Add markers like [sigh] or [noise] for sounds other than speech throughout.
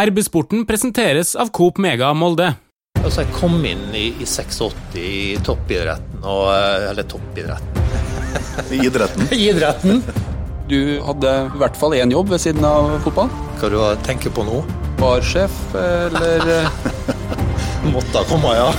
RB-sporten presenteres av Coop Mega Molde. Altså, jeg kom inn i, i 86 i toppidretten, og, eh, eller toppidretten [laughs] I idretten. [laughs] Idretten! Du hadde i hvert fall én jobb ved siden av fotball. Hva du tenker på nå? Barsjef, eller [laughs] Måtte komme, ja.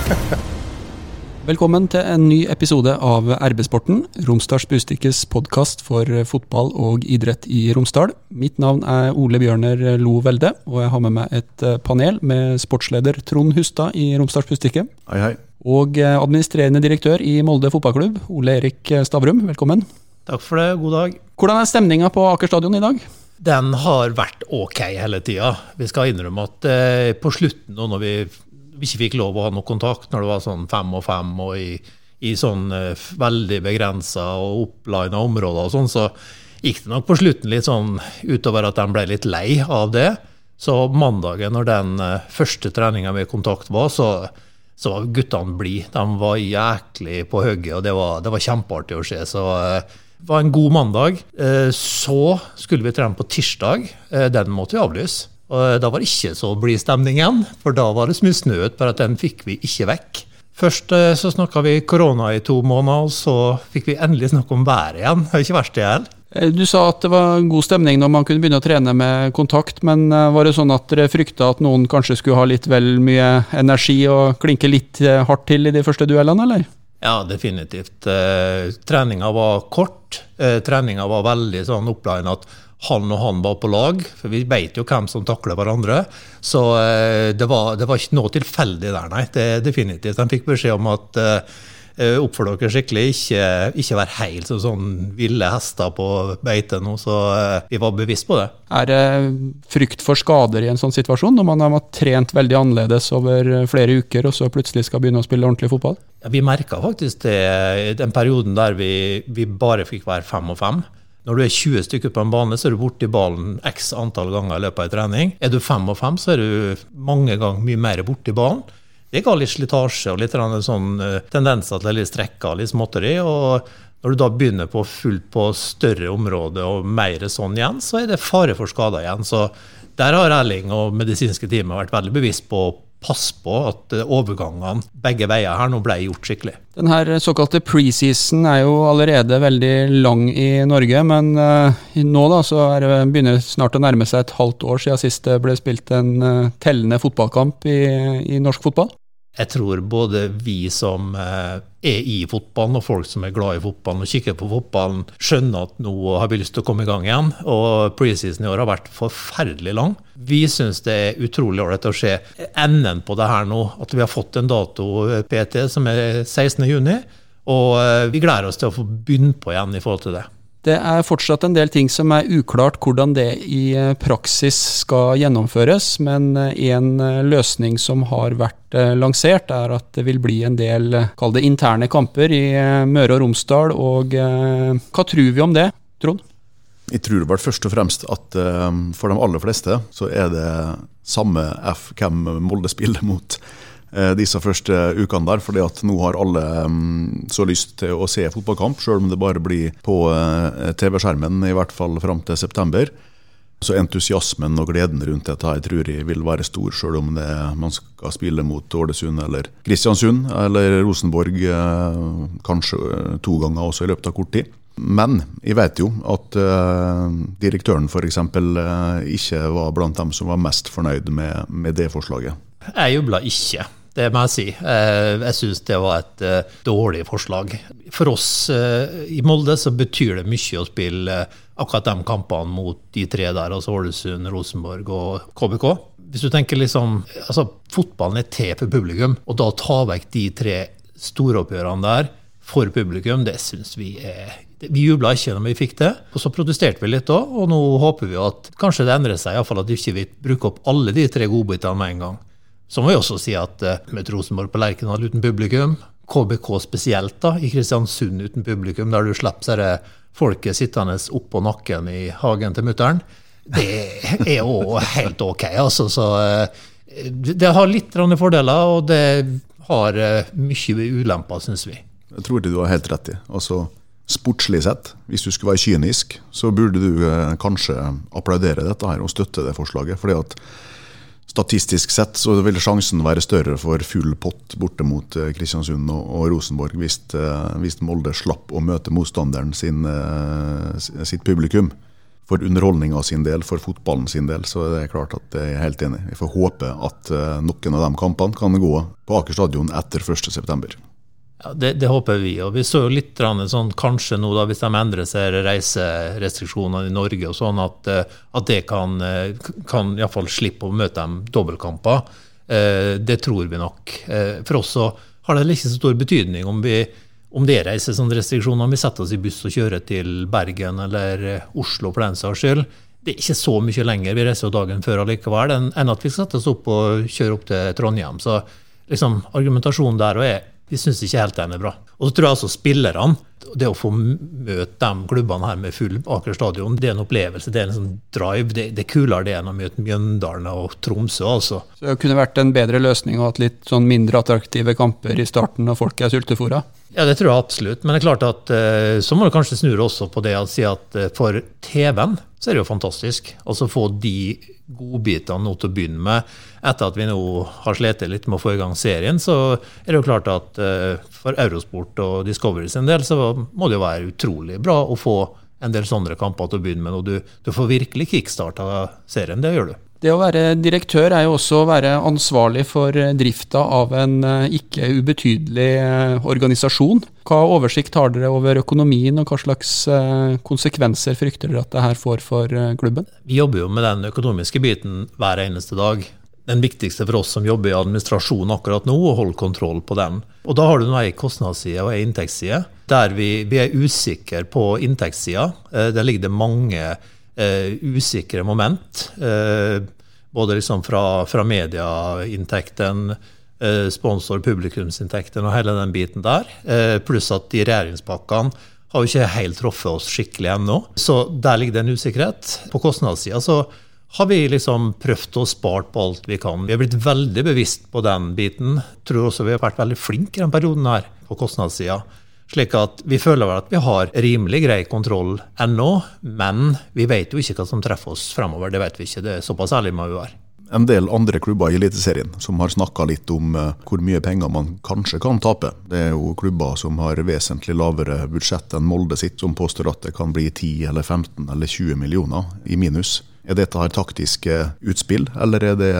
Velkommen til en ny episode av RB-sporten, Romsdals Bustikkes podkast for fotball og idrett i Romsdal. Mitt navn er Ole Bjørner Lo Velde, og jeg har med meg et panel med sportsleder Trond Hustad i Romsdals Bustikke. Hei, hei. Og administrerende direktør i Molde fotballklubb, Ole Erik Stavrum. Velkommen. Takk for det, god dag. Hvordan er stemninga på Aker stadion i dag? Den har vært ok hele tida. Vi skal innrømme at eh, på slutten, nå når vi ikke fikk lov å ha noe kontakt når det var sånn fem og fem og i, i sånn uh, veldig begrensa og opplina områder og sånn, så gikk det nok på slutten litt sånn utover at de ble litt lei av det. Så mandagen, når den uh, første treninga med kontakt var, så, så var guttene blide. De var jæklig på hugget, og det var, det var, kjempeartig å se. Så det var en god mandag. Så skulle vi trene på tirsdag. Den måtte vi avlyse. Og Da var det ikke så blid stemning igjen, for da var det så mye snø bare at den fikk vi ikke vekk. Først eh, så snakka vi korona i to måneder, og så fikk vi endelig snakke om været igjen. Det er ikke verst det heller. Eh, du sa at det var god stemning når man kunne begynne å trene med kontakt, men eh, var det sånn at dere frykta at noen kanskje skulle ha litt vel mye energi og klinke litt hardt til i de første duellene, eller? Ja, definitivt. Treninga var kort. Treninga var veldig sånn opplina at han og han var på lag, for vi veit jo hvem som takler hverandre. Så eh, det var, det var ikke noe tilfeldig der, nei. Det, definitivt. De fikk beskjed om at uh, oppfør dere skikkelig, ikke, ikke vær helt som sånn ville hester på beite nå. Så uh, vi var bevisst på det. Er det frykt for skader i en sånn situasjon, når man har trent veldig annerledes over flere uker, og så plutselig skal begynne å spille ordentlig fotball? Ja, vi merka faktisk det den perioden der vi, vi bare fikk være fem og fem. Når du er 20 stykker på en bane, så er du borti ballen x antall ganger i løpet av en trening. Er du fem og fem, så er du mange ganger mye mer borti ballen. Det ga litt slitasje og litt sånn uh, tendenser til litt strekker, litt småtteri. og når du da begynner på fullt på større områder og mer sånn igjen, så er det fare for skader igjen. Så der har Erling og medisinske teamet vært veldig bevisst på passe på at eh, overgangene begge veier her nå ble gjort skikkelig. Den her såkalte preseason er jo allerede veldig lang i Norge, men uh, nå da så er det begynner snart å nærme seg et halvt år siden sist det ble spilt en uh, tellende fotballkamp i, i norsk fotball? Jeg tror både vi som eh, er i fotballen, og folk som er glad i fotballen og kikker på fotballen, skjønner at nå har vi lyst til å komme i gang igjen. Og preseason i år har vært forferdelig lang. Vi syns det er utrolig ålreit å se enden på det her nå. At vi har fått en dato PT som er 16.6. Og eh, vi gleder oss til å få begynne på igjen i forhold til det. Det er fortsatt en del ting som er uklart hvordan det i eh, praksis skal gjennomføres, men eh, en eh, løsning som har vært lansert, er at det vil bli en del kall det interne kamper i Møre og Romsdal. Og hva tror vi om det, Trond? Jeg tror vel først og fremst at for de aller fleste så er det samme F hvem Molde spiller mot. Eh, disse første ukene der. fordi at nå har alle um, så lyst til å se fotballkamp, selv om det bare blir på uh, TV-skjermen i hvert fall fram til september. Så entusiasmen og gleden rundt dette jeg tror jeg vil være stor, selv om det, man skal spille mot Ålesund eller Kristiansund eller Rosenborg uh, kanskje to ganger også i løpet av kort tid. Men jeg vet jo at direktøren f.eks. Uh, ikke var blant dem som var mest fornøyd med, med det forslaget. Jeg jubla ikke. Det må jeg si. Eh, jeg syns det var et eh, dårlig forslag. For oss eh, i Molde så betyr det mye å spille akkurat de kampene mot de tre der, altså Ålesund, Rosenborg og KBK. Hvis du tenker liksom, altså Fotballen er til for publikum, og da ta vekk de tre storoppgjørene der for publikum, det syns vi er vi jubla ikke når vi fikk det, og så protesterte vi litt da, og nå håper vi at kanskje det endrer seg, iallfall at vi ikke vil bruke opp alle de tre godbitene med en gang. Så må vi også si at uh, med Rosenborg på Lerkendal uten publikum, KBK spesielt da, i Kristiansund uten publikum, der du slipper disse folket sittende oppå nakken i hagen til mutter'n, det er jo helt ok. altså, så uh, Det har litt fordeler, og det har uh, mye ulemper, syns vi. Jeg tror det du har helt rett i. Altså, Sportslig sett, hvis du skulle være kynisk, så burde du kanskje applaudere dette her og støtte det forslaget. fordi at statistisk sett så vil sjansen være større for full pott borte mot eh, Kristiansund og, Rosenborg hvis, eh, hvis, Molde slapp å møte motstanderen sin, eh, sitt publikum. For underholdninga sin del, for fotballen sin del, så er det klart at jeg er helt enig. Vi får håpe at noen av de kampene kan gå på Aker stadion etter 1.9. Ja, det, det, håper vi. og Vi så jo litt sånn, kanskje nå da, hvis de endrer seg reiserestriksjonene i Norge, og sånn at, eh, at det kan, eh, kan iallfall slippe å møte dem dobbeltkamper. Eh, det tror vi nok. For oss så har det ikke så stor betydning om, vi, om det er reiserestriksjoner, om vi setter oss i buss og kjører til Bergen eller Oslo for den saks skyld. Det er ikke så mye lenger, vi reiser jo dagen før allikevel, enn at vi skal sette oss opp og kjøre opp til Trondheim. Så liksom, argumentasjonen der er vi syns ikke helt den er bra. Og så tror jeg altså spillerne Det å få møte de klubbene her med full Aker stadion, det er en opplevelse. Det er en sånn drive. Det, det er kulere det enn å møte Mjøndalen og Tromsø, altså. Så det kunne vært en bedre løsning å ha litt sånn mindre attraktive kamper i starten når folk er sultefòra? Ja, det tror jeg absolutt. Men det er klart at eh, så må du kanskje snu også på det å si at eh, for TV-en så er det jo fantastisk. Altså få de godbitene nå til å begynne med. Etter at vi nå har slitt litt med å få i gang serien, så er det jo klart at uh, for Eurosport og Discovery sin del, så må det jo være utrolig bra å få en del sånne kamper til å begynne med. Og du, du får virkelig kickstarta serien. Det gjør du. Det å være direktør er jo også å være ansvarlig for eh, drifta av en eh, ikke ubetydelig eh, organisasjon. Hva oversikt har dere over økonomien, og hva slags konsekvenser frykter dere at det her får for klubben? Vi jobber jo med den økonomiske biten hver eneste dag. Den viktigste for oss som jobber i administrasjonen akkurat nå, å holde kontroll på den. Og da har du ei kostnadsside og ei inntektsside. Der vi, vi er usikre på inntektssida. Der ligger det mange uh, usikre moment. Uh, både liksom fra, fra medieinntekten, sponsor- og publikumsinntekten og hele den biten der. pluss at de regjeringspakkene har jo ikke helt truffet oss skikkelig ennå. Så der ligger det en usikkerhet. På kostnadssida så har vi liksom prøvd å spare på alt vi kan. Vi har blitt veldig bevisst på den biten. Tror også vi har vært veldig flinke i denne perioden her på kostnadssida. Slik at vi føler vel at vi har rimelig grei kontroll ennå, men vi vet jo ikke hva som treffer oss fremover. Det vet vi ikke. Det er såpass ærlig må vi være. En del andre klubber i Eliteserien som har snakka litt om uh, hvor mye penger man kanskje kan tape. Det er jo klubber som har vesentlig lavere budsjett enn Molde sitt, som påstår at det kan bli 10 eller 15 eller 20 millioner i minus. Er dette her taktiske utspill, eller er det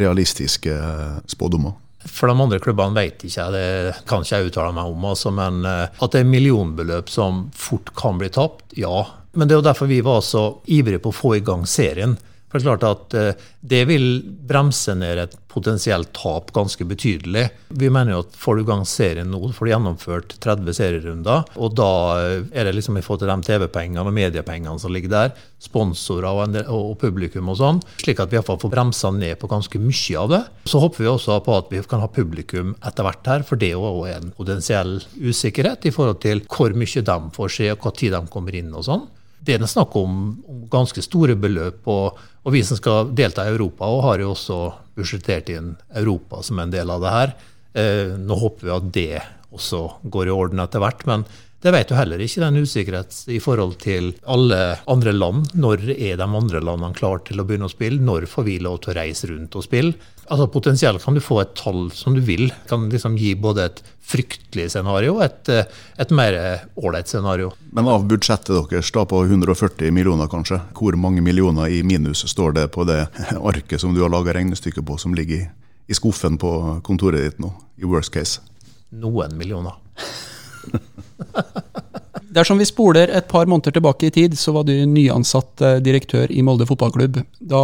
realistiske eh, spådommer? For de andre klubbene vet ikke jeg, det kan ikke jeg uttale meg om. Altså, men eh, at det er millionbeløp som fort kan bli tapt, ja. Men det er jo derfor vi var så ivrige på å få i gang serien. For det er klart at eh, det vil bremse ned et potensielt tap ganske betydelig. Vi mener jo at får du i gang serien nå, får du gjennomført 30 serierunder, og da eh, er det liksom i forhold til de TV-pengene og mediepengene som ligger der, sponsorer og, del, og publikum og sånn, slik at vi iallfall får bremsa ned på ganske mye av det. Så håper vi også på at vi kan ha publikum etter hvert her, for det er jo en potensiell usikkerhet i forhold til hvor mye de får se, og hva tid de kommer inn og sånn det er snakk om, om, ganske store beløp. Og, og, vi som skal delta i Europa, og har jo også budsjettert inn Europa som en del av det her. Eh, nå håper vi at det også går i orden etter hvert. Men det vet jo heller ikke den usikkerhet i forhold til alle andre land. Når er de andre landene klare til å begynne å spille? Når får vi lov til å reise rundt og spille? Altså Potensielt kan du få et tall som du vil. Det Kan liksom gi både et fryktelig scenario og et, et mer ålreit scenario. Men av budsjettet deres da på 140 millioner, kanskje, hvor mange millioner i minus står det på det [laughs] arket som du har laga regnestykket på, som ligger i, i skuffen på kontoret ditt nå, i worst case? Noen millioner. [laughs] Dersom vi spoler et par måneder tilbake i tid, så var du nyansatt eh, direktør i Molde fotballklubb. Da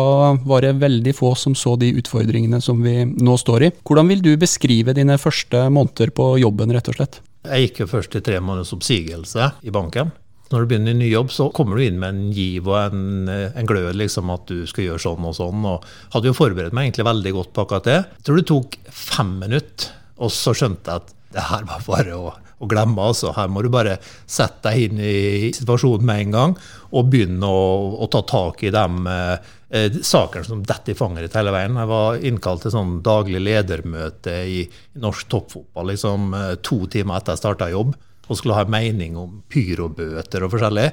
var det veldig få som så de utfordringene som vi nå står i. Hvordan vil du beskrive dine første måneder på jobben, rett og slett? Jeg gikk jo først til tre måneders oppsigelse i banken. Når du begynner en ny jobb, så kommer du inn med en giv og en, en glød liksom at du skal gjøre sånn og sånn. og Hadde jo forberedt meg egentlig veldig godt på akkurat det. Jeg tror det tok fem minutter, og så skjønte jeg at det her var bare å å glemme. altså. Her må du bare sette deg inn i situasjonen med en gang og begynne å, å ta tak i de eh, sakene som detter i fanget ditt hele veien. Jeg var innkalt til sånn daglig ledermøte i, i norsk toppfotball liksom, eh, to timer etter jeg starta jobb og skulle ha en mening om pyrobøter og forskjellig.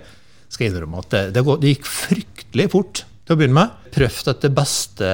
Skal jeg innrømme at det, det, det gikk fryktelig fort til å begynne med. Prøvd etter beste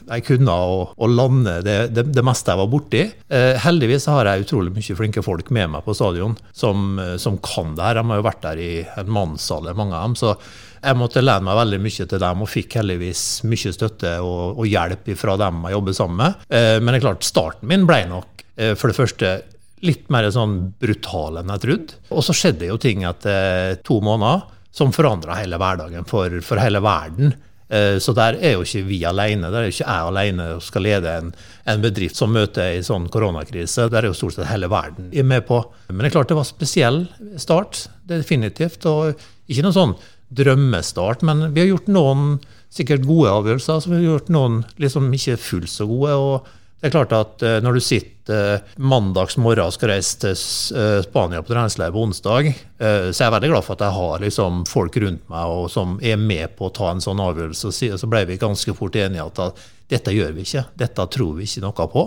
jeg kunne å, å lande det, det, det, meste jeg var borti. Eh, heldigvis har jeg utrolig mye flinke folk med meg på stadion som, som kan det her. De har jo vært der i en mannsalder, mange av dem. så jeg måtte lene meg veldig mye til dem, og fikk heldigvis mye støtte og, og hjelp fra dem jeg jobber sammen med. Eh, men det er klart, starten min ble nok eh, for det første litt mer sånn brutal enn jeg trodde. Og så skjedde jo ting etter to måneder som forandra hele hverdagen for, for, hele verden. Eh, så der er jo ikke vi alene. Der er jo ikke jeg alene og skal lede en, en bedrift som møter en sånn koronakrise. Der er jo stort sett hele verden med på. Men det er klart det var spesiell start, definitivt. Og ikke noen sånn drømmestart, men vi har gjort noen sikkert gode avgjørelser. Så vi har gjort noen liksom ikke fullt så gode. og det er klart at eh, Når du sitter eh, mandags morgen og skal reise til eh, Spania på treningsleir på onsdag, så er jeg veldig glad for at jeg har liksom folk rundt meg som er med på å ta en sånn avgjørelse. Så ble vi ganske fort enige at dette gjør vi ikke, dette tror vi ikke noe på.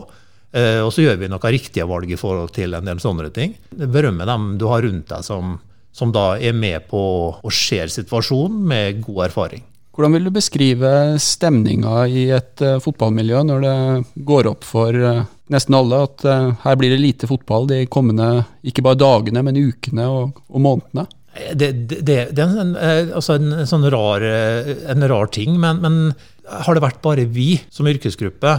Og så gjør vi noen riktige valg i forhold til en del sånne ting. Berømme dem du har rundt deg som, som da er med på å se situasjonen med god erfaring. Hvordan vil du beskrive stemninga i et uh, fotballmiljø når det går opp for uh, nesten alle at uh, her blir det lite fotball de kommende ikke bare dagene, men ukene og, og månedene? Det, det, det, det er en, altså en, en, sånn rar, en rar ting, men, men, har det vært bare vi som yrkesgruppe,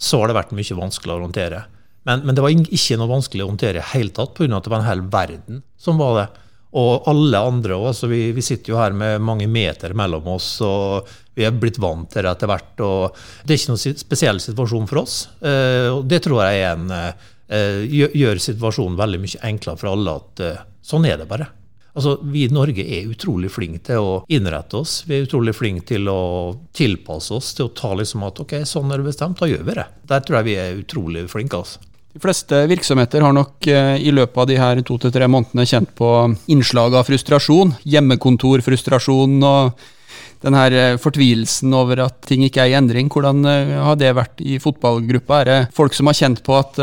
så har det vært mye vanskeligere å håndtere. Men, men det var ikke noe vanskelig å håndtere i hele tatt, pga. at det var en hel verden som var det. Og alle andre òg. Vi, vi, sitter jo her med mange meter mellom oss, og vi er blitt vant til det etter hvert. og Det er ikke noen spesiell situasjon for oss. Eh, og det tror jeg en, eh, gjør situasjonen veldig mye enklere for alle. at eh, Sånn er det bare. Altså, Vi i Norge er utrolig flinke til å innrette oss. Vi er utrolig flinke til å tilpasse oss, til å ta liksom at ok, sånn er det bestemt, da gjør vi det. Der tror jeg vi er utrolig flinke. altså. De fleste virksomheter har nok eh, i løpet av de her to til tre månedene kjent på innslag av frustrasjon. Hjemmekontorfrustrasjon og den her eh, fortvilelsen over at ting ikke er i endring. Hvordan eh, har det vært i fotballgruppa? Er det folk som har kjent på at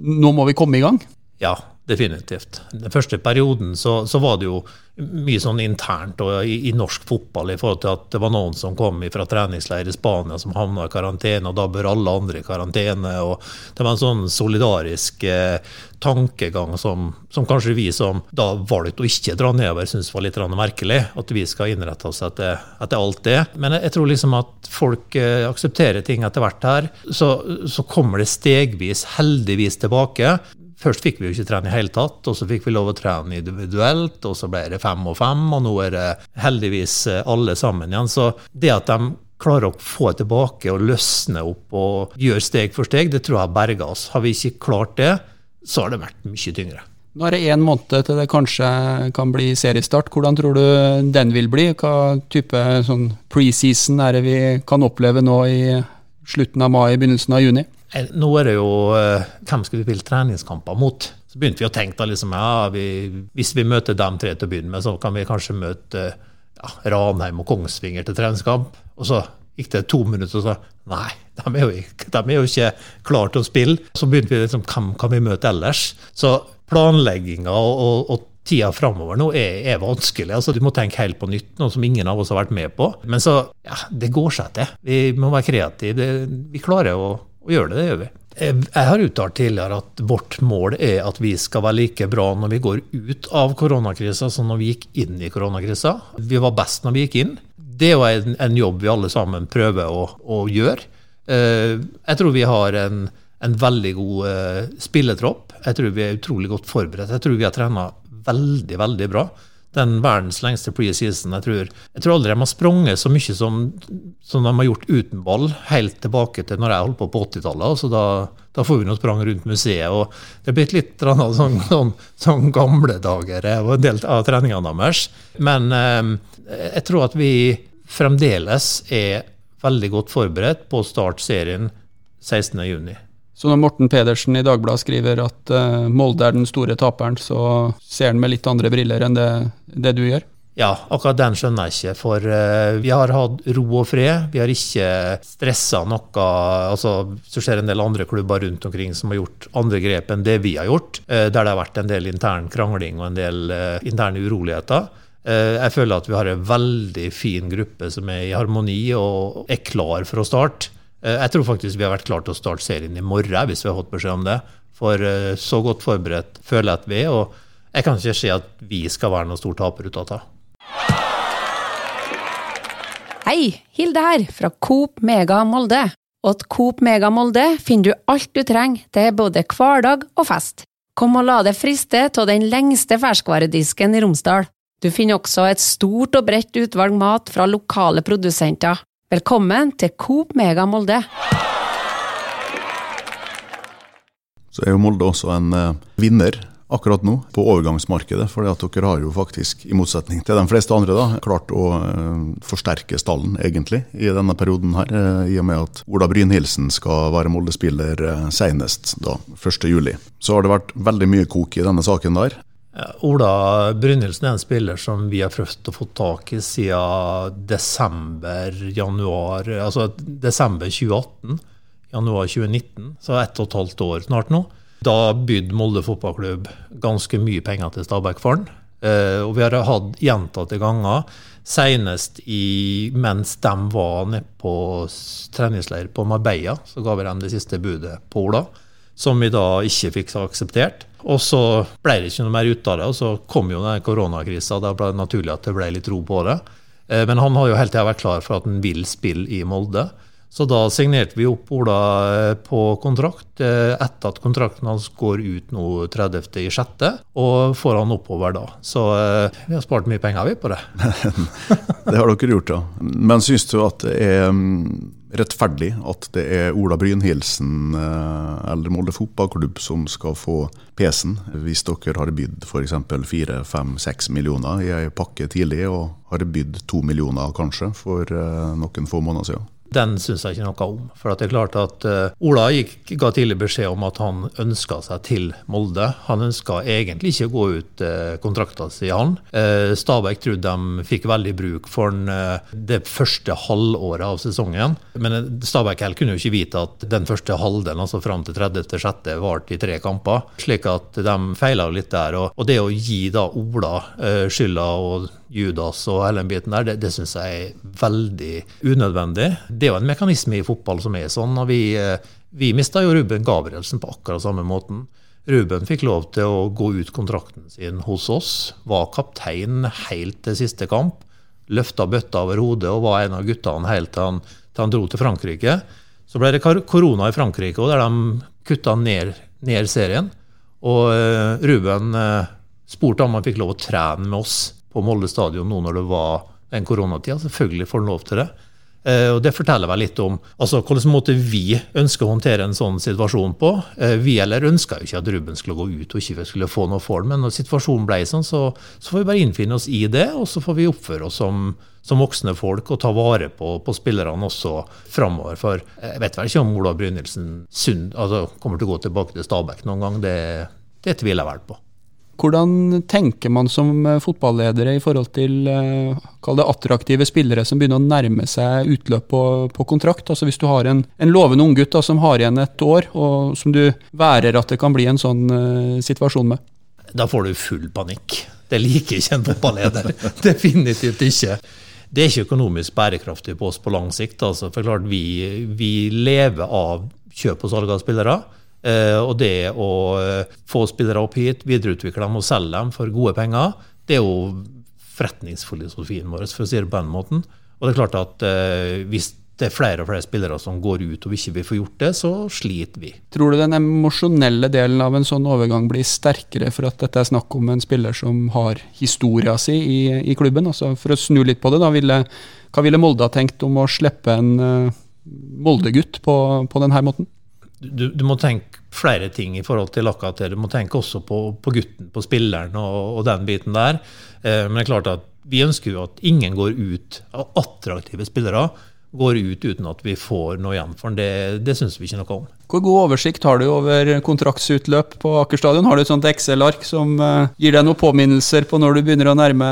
nå må vi komme i gang? Ja, definitivt. Den første perioden så, så var det jo mye sånn internt og i, i, norsk fotball i forhold til at det var noen som kom fra treningsleir i Spania som havna i karantene, og da bør alle andre i karantene. og Det var en sånn solidarisk eh, tankegang som, som, kanskje vi som da valgte å ikke dra nedover, syntes var litt merkelig. At vi skal innrette oss etter, etter alt det. Men jeg, jeg, tror liksom at folk eh, aksepterer ting etter hvert her. Så, så kommer det stegvis, heldigvis, tilbake. Først fikk vi jo ikke trene i hele tatt, og så fikk vi lov å trene individuelt, og så ble det fem og fem, og nå er det heldigvis eh, alle sammen igjen. Så det at de klarer å få tilbake og løsne opp og gjøre steg for steg, det tror jeg berger oss. Har vi ikke klart det, så har det vært mye tyngre. Nå er det én måned til det kanskje kan bli seriestart. Hvordan tror du den vil bli? Hva type sånn preseason er det vi kan oppleve nå i slutten av mai, begynnelsen av juni? Nå er det jo eh, Hvem skal vi spille treningskamper mot? Så begynte vi å tenke da liksom, ja, vi, hvis vi møter dem tre til å begynne med, så kan vi kanskje møte ja, Ranheim og Kongsvinger til treningskamp. Og så gikk det to minutter, og så nei, de er jo, ikke, de er jo ikke klare til å spille. Så begynte vi liksom, hvem kan vi møte ellers? Så planlegginga og, og, og tida framover nå er, er, vanskelig. altså Du må tenke helt på nytt, noe som ingen av oss har vært med på. Men så, ja, det går seg til. Vi må være kreative. Vi klarer å og gjør det, det gjør vi. Jeg har uttalt tidligere at vårt mål er at vi skal være like bra når vi går ut av koronakrisa som når vi gikk inn i koronakrisa. Vi var best når vi gikk inn. Det er jo en, en jobb vi alle sammen prøver å, å gjøre. Eh, jeg tror vi har en, en veldig god eh, spilletropp. Jeg tror vi er utrolig godt forberedt. Jeg tror vi har trena veldig, veldig bra den verdens lengste preseason. Jeg tror, jeg tror aldri de har sprunget så mye som, som, de har gjort uten ball, helt tilbake til når jeg holdt på på 80-tallet. Altså da, da, får vi nå sprang rundt museet. og Det er blitt litt sånn, sånn, sånn gamle dager og en del av treningene deres. Men eh, jeg tror at vi fremdeles er veldig godt forberedt på å starte serien 16.6. Så når Morten Pedersen i Dagbladet skriver at uh, Molde er den store taperen, så ser han med litt andre briller enn det, det du gjør? Ja, akkurat den skjønner jeg ikke. For uh, vi har hatt ro og fred. Vi har ikke stressa noe. altså Så ser en del andre klubber rundt omkring som har gjort andre grep enn det vi har gjort. Uh, der det har vært en del intern krangling og en del interne uroligheter. Jeg føler at vi har en veldig fin gruppe som er i harmoni og er klar for å starte. Eh, jeg tror faktisk vi har vært klare til å starte serien i morgen hvis vi har fått beskjed om det. For eh, så godt forberedt føler jeg at vi er, og jeg kan ikke se at vi skal være noen stor taper ut av det. Hei, Hilde her, fra Coop Mega Molde. Og til Coop Mega Molde finner du alt du trenger til både hverdag og fest. Kom og la deg friste av den lengste ferskvaredisken i Romsdal. Du finner også et stort og bredt utvalg mat fra lokale produsenter. Velkommen til Coop Mega Molde. Så er jo Molde også en eh, vinner akkurat nå på overgangsmarkedet. For dere har jo faktisk, i motsetning til de fleste andre, da, klart å eh, forsterke stallen egentlig i denne perioden her. eh, I og med at Ola Brynhildsen skal være Molde-spiller eh, senest da 1.7. Så har det vært veldig mye kok i denne saken der. Ja, Ola Brynildsen er en spiller som vi har prøvd å få tak i siden desember, januar Altså desember 2018, januar 2019, så ett og et halvt år snart nå. Da bydde Molde fotballklubb ganske mye penger til Stabæk for den. Eh, og vi har hatt gjentatte ganger, senest i, mens de var nede på treningsleir på Marbella, så ga vi dem det siste budet på Ola som vi da ikke fikk akseptert. Og så ble det ikke noe mer ut av det, og så kom jo den koronakrisa. Da ble det naturlig at det ble litt ro på det. Eh, Men han har jo hele tida vært klar for at han vil spille i Molde. Så da signerte vi opp Ola eh, på kontrakt eh, etter at kontrakten hans går ut nå 30.6., og får han oppover da. Så eh, vi har spart mye penger, vi, på det. [laughs] Det har dere gjort, ja. Men syns du at det er mm, rettferdig at det er Ola Brynhildsen eller Molde fotballklubb som skal få PC-en, hvis dere har bydd f.eks. 4-5-6 millioner i ei pakke tidlig, og har bydd to millioner kanskje for noen få måneder siden? Den syns jeg ikke noe om. For det er klart at eh, Ola gikk, ga tidlig beskjed om at han ønska seg til Molde. Han ønska egentlig ikke å gå ut uh, kontrakta si, han. Uh, Stabæk trodde de fikk veldig bruk for eh, det første halvåret av sesongen. Men Stabæk helt kunne jo ikke vite at den første halvdelen, altså fram til 30.6., varte i tre kamper. Slik at de feila litt der. Og, det å gi da Ola skylda og Judas og hele den biten der, det, det syns jeg er veldig unødvendig. Det er jo en mekanisme i fotball som er sånn. og Vi, eh, vi mista jo Ruben Gabrielsen på akkurat samme måten. Ruben fikk lov til å gå ut kontrakten sin hos oss, var kaptein helt til siste kamp. Løfta bøtta over hodet og var en av guttene helt til han, til han dro til Frankrike. Så ble det korona i Frankrike, og der de kutta ned, ned serien. Og eh, Ruben eh, spurte om han fikk lov å trene med oss på Molde stadion nå når det var den koronatida. Selvfølgelig får han lov til det. Eh, og Det forteller vel litt om altså, hvilken måte vi ønsker å håndtere en sånn situasjon på. Eh, vi eller ønska jo ikke at Ruben skulle gå ut og ikke skulle få noe for den men når situasjonen ble sånn, så, så får vi bare innfinne oss i det, og så får vi oppføre oss som, som voksne folk og ta vare på, på spillerne også framover. For jeg vet vel ikke om Ola Brynildsen altså, kommer til å gå tilbake til Stabæk noen gang. Det, det tviler jeg vel på. Hvordan tenker man som eh, fotballedere i forhold til eh, det attraktive spillere som begynner å nærme seg utløp på, på kontrakt? Altså Hvis du har en, en lovende unggutt som har igjen et år, og som du værer at det kan bli en sånn uh, situasjon med? Da får du full panikk. Det liker ikke en fotballeder. [laughs] Definitivt ikke. Det er ikke økonomisk bærekraftig på oss på lang sikt. Altså. For klart, vi, vi lever av kjøp og salg av spillere. Eh, og det å eh, få spillere opp hit, videreutvikle dem og selge dem for gode penger, det er jo forretningsfilosofien vår, for å si det på den måten. Og det er klart at eh, hvis det er flere og flere spillere som går ut og ikke vil få gjort det, så sliter vi. Tror du den emosjonelle delen av en sånn overgang blir sterkere for at dette er snakk om en spiller som har historia si i, i klubben? Altså For å snu litt på det, da, ville, hva ville Molde ha tenkt om å slippe en uh, Molde-gutt på, på denne måten? Du, du må tenke flere ting i forhold til akkurat det. Du må tenke også på, på gutten, på spilleren og, og den biten der. Eh, men det er klart at vi ønsker jo at ingen går ut av attraktive spillere går ut uten at vi får noe igjen for den. Det, det syns vi ikke noe om. Hvor god oversikt har du over kontraktsutløp på Aker stadion? Har du et sånt Excel-ark som uh, gir deg noen påminnelser på når, du begynner å nærme,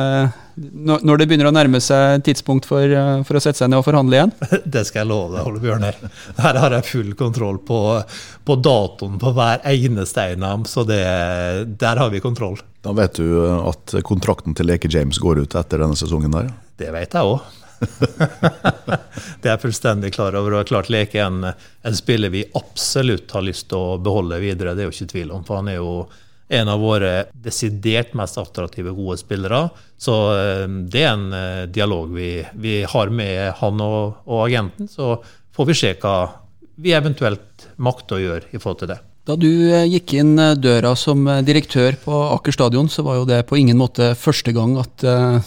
når, det begynner å nærme seg tidspunkt for, uh, for å sette seg ned og forhandle igjen? [laughs] Det skal jeg love deg, Ole Bjørner. Her har jeg full kontroll på, på datoen på hver eneste en av dem, så det, der har vi kontroll. Da vet du at kontrakten til Leke James går ut etter denne sesongen der? Det vet jeg òg. [laughs] det er jeg fullstendig klar over. og klart Leke er en, en, spiller vi absolutt har lyst til å beholde videre. Det er jo ikke tvil om. for Han er jo en av våre desidert mest attraktive, gode spillere. Så eh, det er en eh, dialog vi, vi har med han og, og agenten. Så får vi se hva vi eventuelt makter å gjøre i forhold til det. Da du eh, gikk inn eh, døra som eh, direktør på Aker stadion, så var jo det på ingen måte første gang at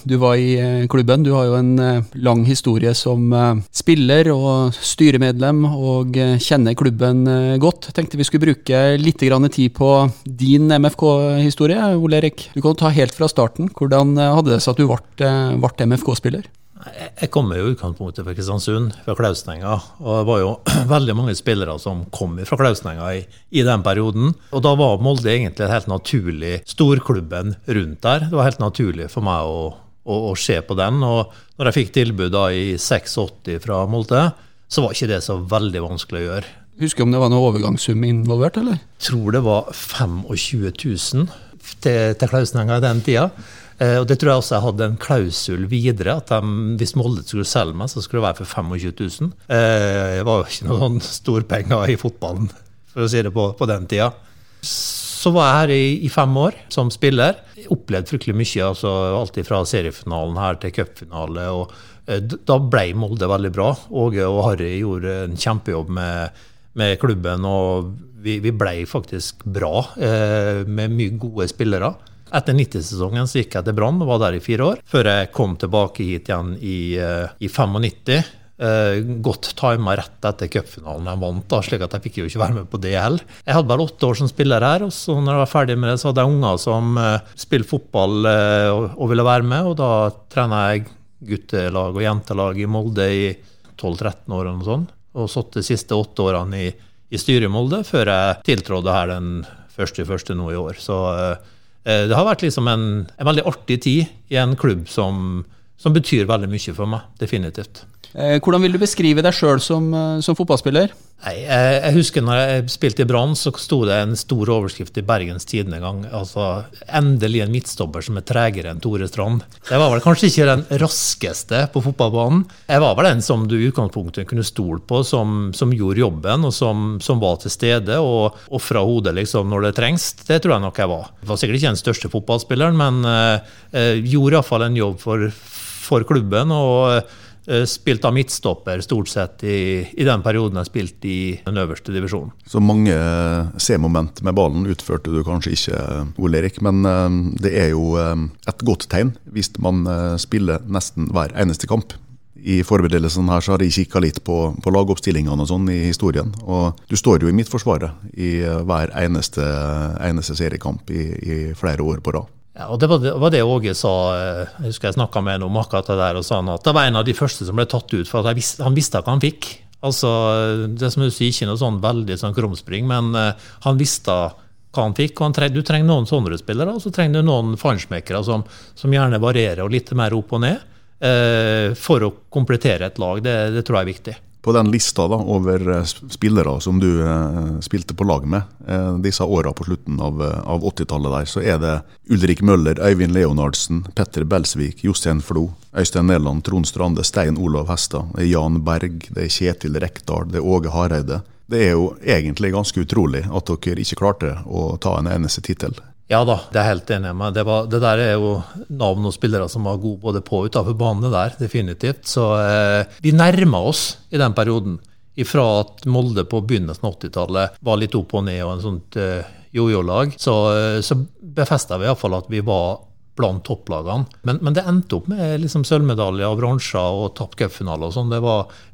du var i klubben. Du har jo en lang historie som spiller og styremedlem, og kjenner klubben godt. Tenkte vi skulle bruke litt tid på din MFK-historie, Ole Erik. Du kan ta helt fra starten. Hvordan hadde det seg at du ble MFK-spiller? Jeg kommer jo i utgangspunktet fra Kristiansund, fra Klausnenga. Og det var jo [clears throat] veldig mange spillere som kom fra Klausnenga i, i, den perioden. Og da var Molde egentlig helt naturlig storklubben rundt der. Det var helt naturlig for meg å, å, å se på den. Og når jeg fikk tilbud da i 86 fra Molde, så var ikke det så veldig vanskelig å gjøre. Husker du om det var noe overgangssum involvert, eller? Jeg tror det var 25 000 til, til Klausnenga i den tida. Eh, og Det tror jeg også jeg hadde en klausul videre, at de, hvis Molde skulle selge meg, så skulle det være for 25 000. Eh, det var jo ikke noen storpenger i fotballen, for å si det på, på den tida. Så var jeg her i, i, fem år som spiller. Opplevde fryktelig mye. altså Alt fra seriefinalen her til cupfinale. eh, Da ble Molde veldig bra. Åge og Harry gjorde en kjempejobb med, med klubben. og vi, vi ble faktisk bra, med mye gode spillere. Etter 90-sesongen så gikk jeg til Brann og var der i fire år, før jeg kom tilbake hit igjen i, uh, i 95. Uh, godt tima rett etter cupfinalen jeg vant, da, slik at jeg fikk jo ikke være med på det heller. Jeg hadde bare åtte år som spiller her, og så når jeg var ferdig med det, så hadde jeg unger som uh, spilte fotball uh, og, ville være med, og da trener jeg guttelag og jentelag i Molde i 12-13 år og noe sånt. Og satt de siste åtte årene i, i styret i Molde, før jeg tiltrådte her den første, første nå i år. Så Eh, det har vært liksom en, en, veldig artig tid i en klubb som, som betyr veldig mye for meg. Definitivt. Eh, hvordan vil du beskrive deg sjøl som, eh, som, fotballspiller? Nei, jeg, husker når jeg spilte i Brann, så sto det en stor overskrift i Bergens Tidende en gang. Altså 'Endelig en midtstopper som er tregere enn Tore Strand'. Jeg var vel kanskje ikke den raskeste på fotballbanen. Jeg var vel den som du i utgangspunktet kunne stole på, som, som, gjorde jobben, og som, som var til stede og ofra hodet liksom når det trengs. Det tror jeg nok jeg var. Jeg var sikkert ikke den største fotballspilleren, men uh, gjorde iallfall en jobb for, for klubben. og spilt av midtstopper stort sett i, i, den perioden jeg spilte i den øverste divisjonen. Så mange eh, C-moment med ballen utførte du kanskje ikke, Ole Erik, men eh, det er jo et godt tegn hvis man spiller nesten hver eneste kamp. I forberedelsen her så har jeg kikka litt på, på lagoppstillingene og sånn i historien. Og du står jo i midtforsvaret i hver eneste, eneste seriekamp i, i flere år på rad. Ja, og Det var det Åge sa. Eh, jeg husker jeg snakka med en om akkurat det der. og sa han at Det var en av de første som ble tatt ut, for visste, han visste hva han fikk. Altså, det som du sier, Ikke noe sånn veldig sånn krumspring, men uh, han visste hva han fikk. og treng, Du trenger noen sånne spillere, og så trenger du noen fansmekere som, som, gjerne varierer og litt mer opp og ned, uh, for å komplettere et lag. Det, det tror jeg er viktig på den lista da, over eh, spillere som du eh, spilte på lag med eh, disse åra på slutten av, eh, av 80-tallet, der, så er det Ulrik Møller, Øyvind Leonardsen, Petter Belsvik, Jostein Flo, Øystein Næland, Trond Strande, Stein Olav Hestad, det er Jan Berg, det er Kjetil Rekdal, det er Åge Hareide. Det er jo egentlig ganske utrolig at dere ikke klarte å ta en eneste tittel. Ja da, det er helt enig med. Det, det, der er jo navn og spillere som var gode både på og utenfor banen der, definitivt. Så eh, vi nærma oss i den perioden. Ifra at Molde på begynnelsen av 80-tallet var litt opp og ned og en sånt eh, jojo-lag, så, eh, så befesta vi iallfall at vi var blant topplagene. Men, men, det endte opp med liksom sølvmedaljer og bronser og tapt cupfinale og sånn.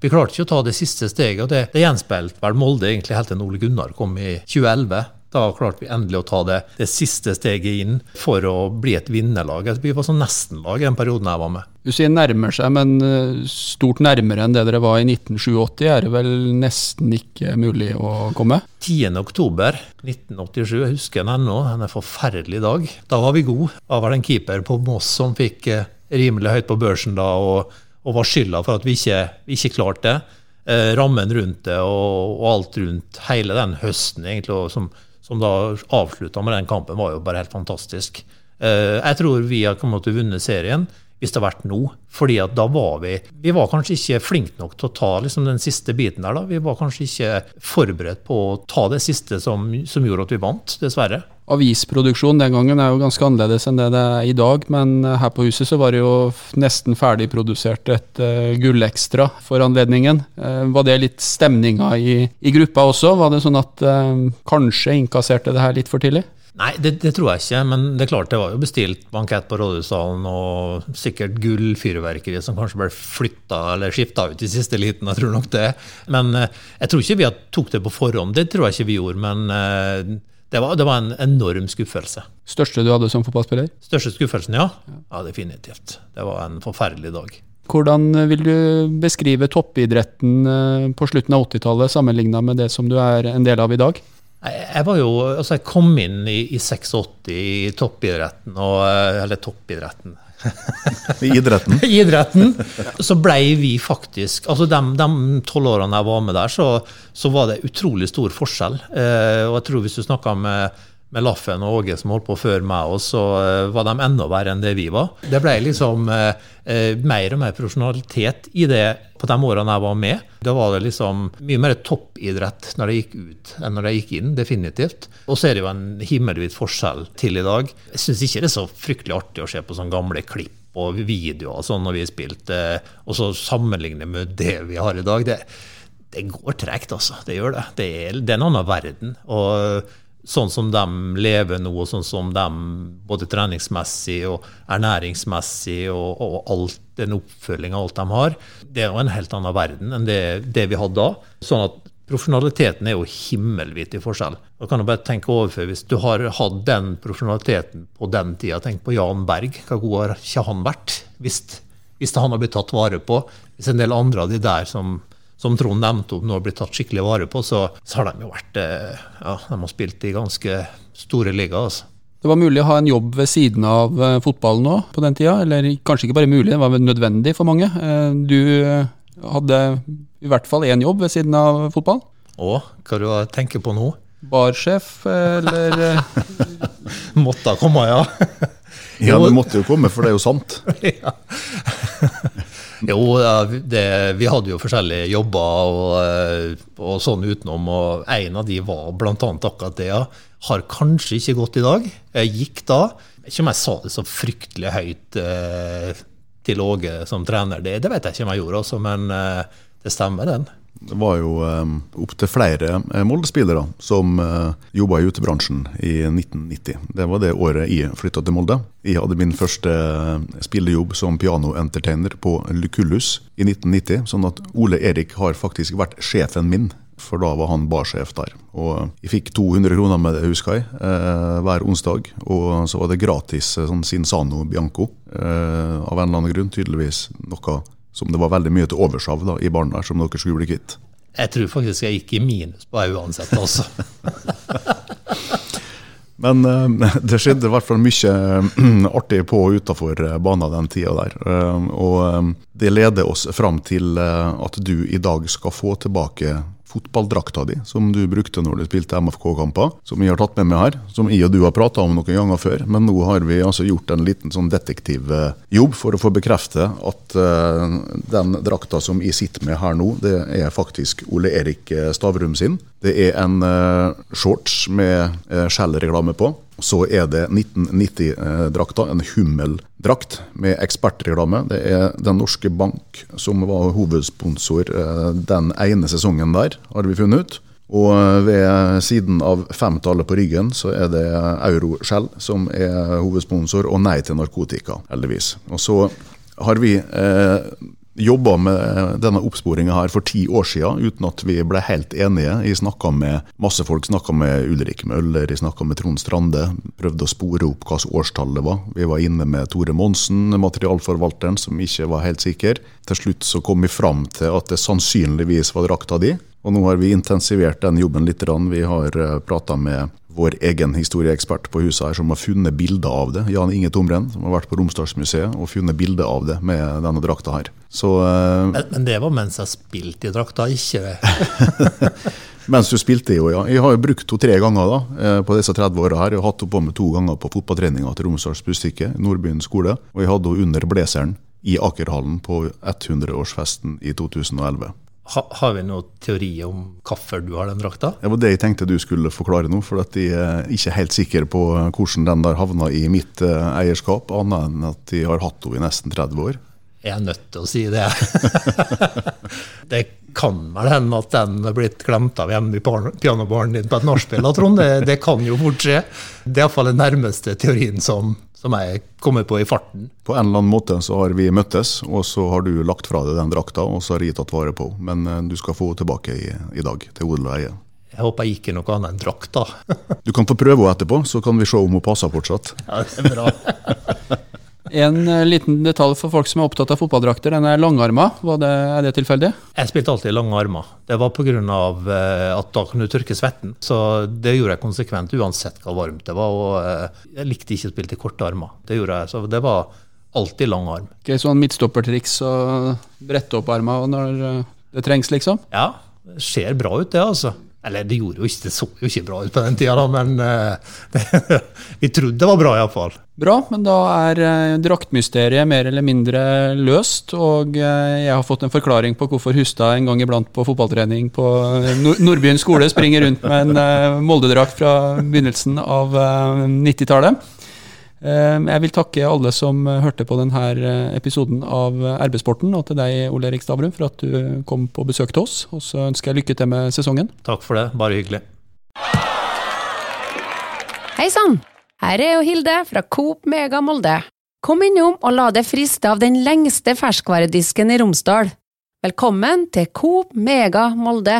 Vi klarte ikke å ta det siste steget, og det, det gjenspeilte vel Molde egentlig helt til Ole Gunnar kom i 2011. Da klarte vi endelig å ta det, det siste steget inn for å bli et vinnerlag. Vi var sånn nestenlag i den perioden jeg var med. Du sier nærmer seg, men eh, stort nærmere enn det dere var i 1987 er det vel nesten ikke mulig å komme? 10.10.1987, jeg husker den ennå, en forferdelig dag. Da var vi gode. Da var det en keeper på Moss som fikk eh, rimelig høyt på børsen da, og, og var skylda for at vi ikke, vi ikke klarte det. Eh, rammen rundt det og, og, alt rundt hele den høsten egentlig, som som da avslutta med den kampen, var jo bare helt fantastisk. Eh, jeg tror vi har kommet til å vunne serien hvis det har vært nå. Fordi at da var vi Vi var kanskje ikke flinke nok til å ta liksom, den siste biten der. da. Vi var kanskje ikke forberedt på å ta det siste som, som gjorde at vi vant, dessverre. Avisproduksjon den gangen er jo ganske annerledes enn det det er i dag, men her på huset så var det jo nesten ferdigprodusert et uh, gullekstra for anledningen. Uh, var det litt stemninga i, i, gruppa også? Var det sånn at uh, kanskje innkasserte det her litt for tidlig? Nei, det, det, tror jeg ikke. Men det er klart det var jo bestilt bankett på Rådhussalen og sikkert gullfyrverkeri som kanskje ble flytta eller skifta ut i siste liten. Jeg tror nok det. Men jeg tror ikke vi tok det på forhånd. Det tror jeg ikke vi gjorde. Men det var, det var, en enorm skuffelse. Største du hadde som fotballspiller? Største skuffelsen, ja. Ja, definitivt. Det var en forferdelig dag. Hvordan vil du beskrive toppidretten eh, på slutten av 80-tallet sammenligna med det som du er en del av i dag? Jeg, var jo, altså jeg kom inn i, i 86 i toppidretten, og, eh, eller toppidretten I idretten? [laughs] I idretten. Så blei vi faktisk altså De tolv årene jeg var med der, så, så, var det utrolig stor forskjell. Eh, og jeg tror hvis du snakka med, med Laffen og Åge som holdt på før meg, og så eh, var de enda verre enn det vi var. Det ble liksom eh, eh, mer og mer profesjonalitet i det på de årene jeg var med. Da var det liksom mye mer toppidrett når jeg gikk ut enn når jeg gikk inn, definitivt. Og så er det jo en himmelvid forskjell til i dag. Jeg syns ikke det er så fryktelig artig å se på sånne gamle klipp og videoer sånn når vi har spilt og så sammenligne med det vi har i dag. Det, det går tregt, altså. Det gjør det. Det er, det er en annen verden. Og sånn som de lever nå, og sånn som de både treningsmessig og ernæringsmessig og, og alt, den oppfølginga alt de har, det er jo en helt annen verden enn det, det vi hadde da. Sånn at profesjonaliteten er jo himmelvidt i forskjell. Da kan du bare tenke overfor, Hvis du har hatt den profesjonaliteten på den tida, tenk på Jan Berg. Hva god har ikke han vært? Hvis, hvis han har blitt tatt vare på. Hvis en del andre av de der som som Trond nevnte om nå blitt tatt skikkelig vare på, så, så har de jo vært eh, ja, de har spilt i ganske store ligaer. Altså. Det var mulig å ha en jobb ved siden av eh, fotballen òg på den tida, eller kanskje ikke bare mulig, det var nødvendig for mange. Eh, du hadde i hvert fall én jobb ved siden av fotball. Å, hva du tenker på nå? Barsjef, eller [laughs] Måtte komme, ja. ja, det måtte jo komme, for det er jo sant. [laughs] [laughs] ja. Jo, det, vi hadde jo forskjellige jobber og, eh, og, sånn utenom, og en av de var bl.a. akkurat det. Har kanskje ikke gått i dag. Jeg gikk da. Ikke om jeg sa det så fryktelig høyt eh, til Åge som trener, det, det, vet jeg ikke om jeg gjorde, også, men eh, det stemmer, den. Det var jo eh, opptil flere Molde-spillere som eh, jobba i utebransjen i 1990. Det var det året jeg flytta til Molde. Jeg hadde min første spillejobb som pianoentertainer på Lucullus i 1990. Sånn at Ole Erik har faktisk vært sjefen min, for da var han barsjef der. Og jeg fikk 200 kroner med det, husker jeg, eh, hver onsdag. Og så var det gratis sånn Sinsano Bianco, av en eller annen grunn. Tydeligvis noe som det var veldig mye til overs av da, i barna som dere skulle bli kvitt? Jeg tror faktisk jeg gikk i minus på det uansett, altså. [laughs] Men uh, det skjedde i hvert fall mye uh, [clears throat] artig på og utafor uh, banen den tida der. og det leder oss fram til at du i dag skal få tilbake fotballdrakta di, som du brukte når du spilte MFK-kamper, som jeg har tatt med meg her. Som jeg og du har prata om noen ganger før. Men nå har vi altså gjort en liten sånn detektivjobb for å få bekrefte at uh, den drakta som jeg sitter med her nå, det er faktisk Ole Erik eh, Stavrum sin. Det er en uh, shorts med uh, på. Så er det 1990-drakta, en Hummel-drakt med ekspertreklame. Det er Den norske bank som var hovedsponsor eh, den ene sesongen der, har vi funnet ut. Og ved siden av femtallet på ryggen så er det Euroskjell som er hovedsponsor, og Nei til narkotika, heldigvis. Og så har vi eh, jobba med denne oppsporinga her for ti år siden uten at vi ble helt enige. Jeg snakka med masse folk, snakka med Ulrik Møller, jeg snakka med Trond Strande. Prøvde å spore opp hva årstallet var. Vi var inne med Tore Monsen, materialforvalteren, som ikke var helt sikker. Til slutt så kom vi fram til at det sannsynligvis var drakta di. Og nå har vi intensivert den jobben litt. Vi har eh, prata med vår egen historieekspert på huset her, som har funnet bilder av det. Jan Inge Tomren, som har vært på Romsdalsmuseet og funnet bilder av det med denne drakta her. Så, uh, men, men, det var mens jeg spilte i drakta, ikke det? [laughs] Mens du spilte, jo, ja. Jeg har jo brukt henne tre ganger da, eh, på disse 30 åra her. Jeg har hatt henne på meg to ganger på fotballtreninga til Romsdals Bustikke, Nordbyen skole. Og jeg hadde henne under blazeren i Akerhallen på 100-årsfesten i 2011. Ha, har vi noen teori om hvorfor du har den drakta? Det var det jeg tenkte du skulle forklare nå, for jeg er ikke helt sikker på hvordan den der havna i mitt eh, eierskap, annet enn at jeg har hatt henne i nesten 30 år. Jeg er nødt til å si det. [laughs] det kan vel hende at den er blitt glemt av hjemme i pianobaren din på et nachspiel, Trond. Det, det kan jo fort skje. Det er iallfall den nærmeste teorien som, som jeg kommer på i farten. På en eller annen måte så har vi møttes, og så har du lagt fra deg den drakta, og så har jeg tatt vare på. Men eh, du skal få henne tilbake i, i dag, til odel og eie. Jeg håper jeg ikke er noe annet enn drakta. Du kan få prøve henne etterpå, så kan vi se om hun passer fortsatt. Ja, det er bra. [laughs] En eh, liten detalj for folk som er opptatt av fotballdrakter. Den er langarma. Var det, er det tilfeldig? Jeg spilte alltid lange armer. Det var pga. eh, at da kan du tørke svetten. Så det gjorde jeg konsekvent uansett hvor varmt det var. Og eh, jeg likte ikke å spille til korte armer. Det gjorde jeg, så det var alltid lang arm. Okay, sånn midtstoppertriks og brette opp armene når det trengs, liksom? Ja, det ser bra ut det, altså. Eller det gjorde jo ikke, det så jo ikke bra ut på den tida, da, men eh, det, [laughs] vi trodde det var bra iallfall. Bra, men da er eh, draktmysteriet mer eller mindre løst, og eh, jeg har fått en forklaring på hvorfor Hustad en gang iblant på fotballtrening på eh, Nordbyen skole springer rundt med en eh, Molde-drakt fra begynnelsen av eh, 90-tallet. Eh, Jeg vil takke alle som eh, hørte på denne eh, episoden av RB-sporten, og til deg, Ole Erik Stavrum, for at du kom på besøk til oss. Og så ønsker jeg lykke til med sesongen. Takk for det, bare hyggelig. Hei sann! Her er jo Hilde fra Coop Mega Molde. Kom innom og la deg friste av den lengste ferskvaredisken i Romsdal. Velkommen til Coop Mega Molde.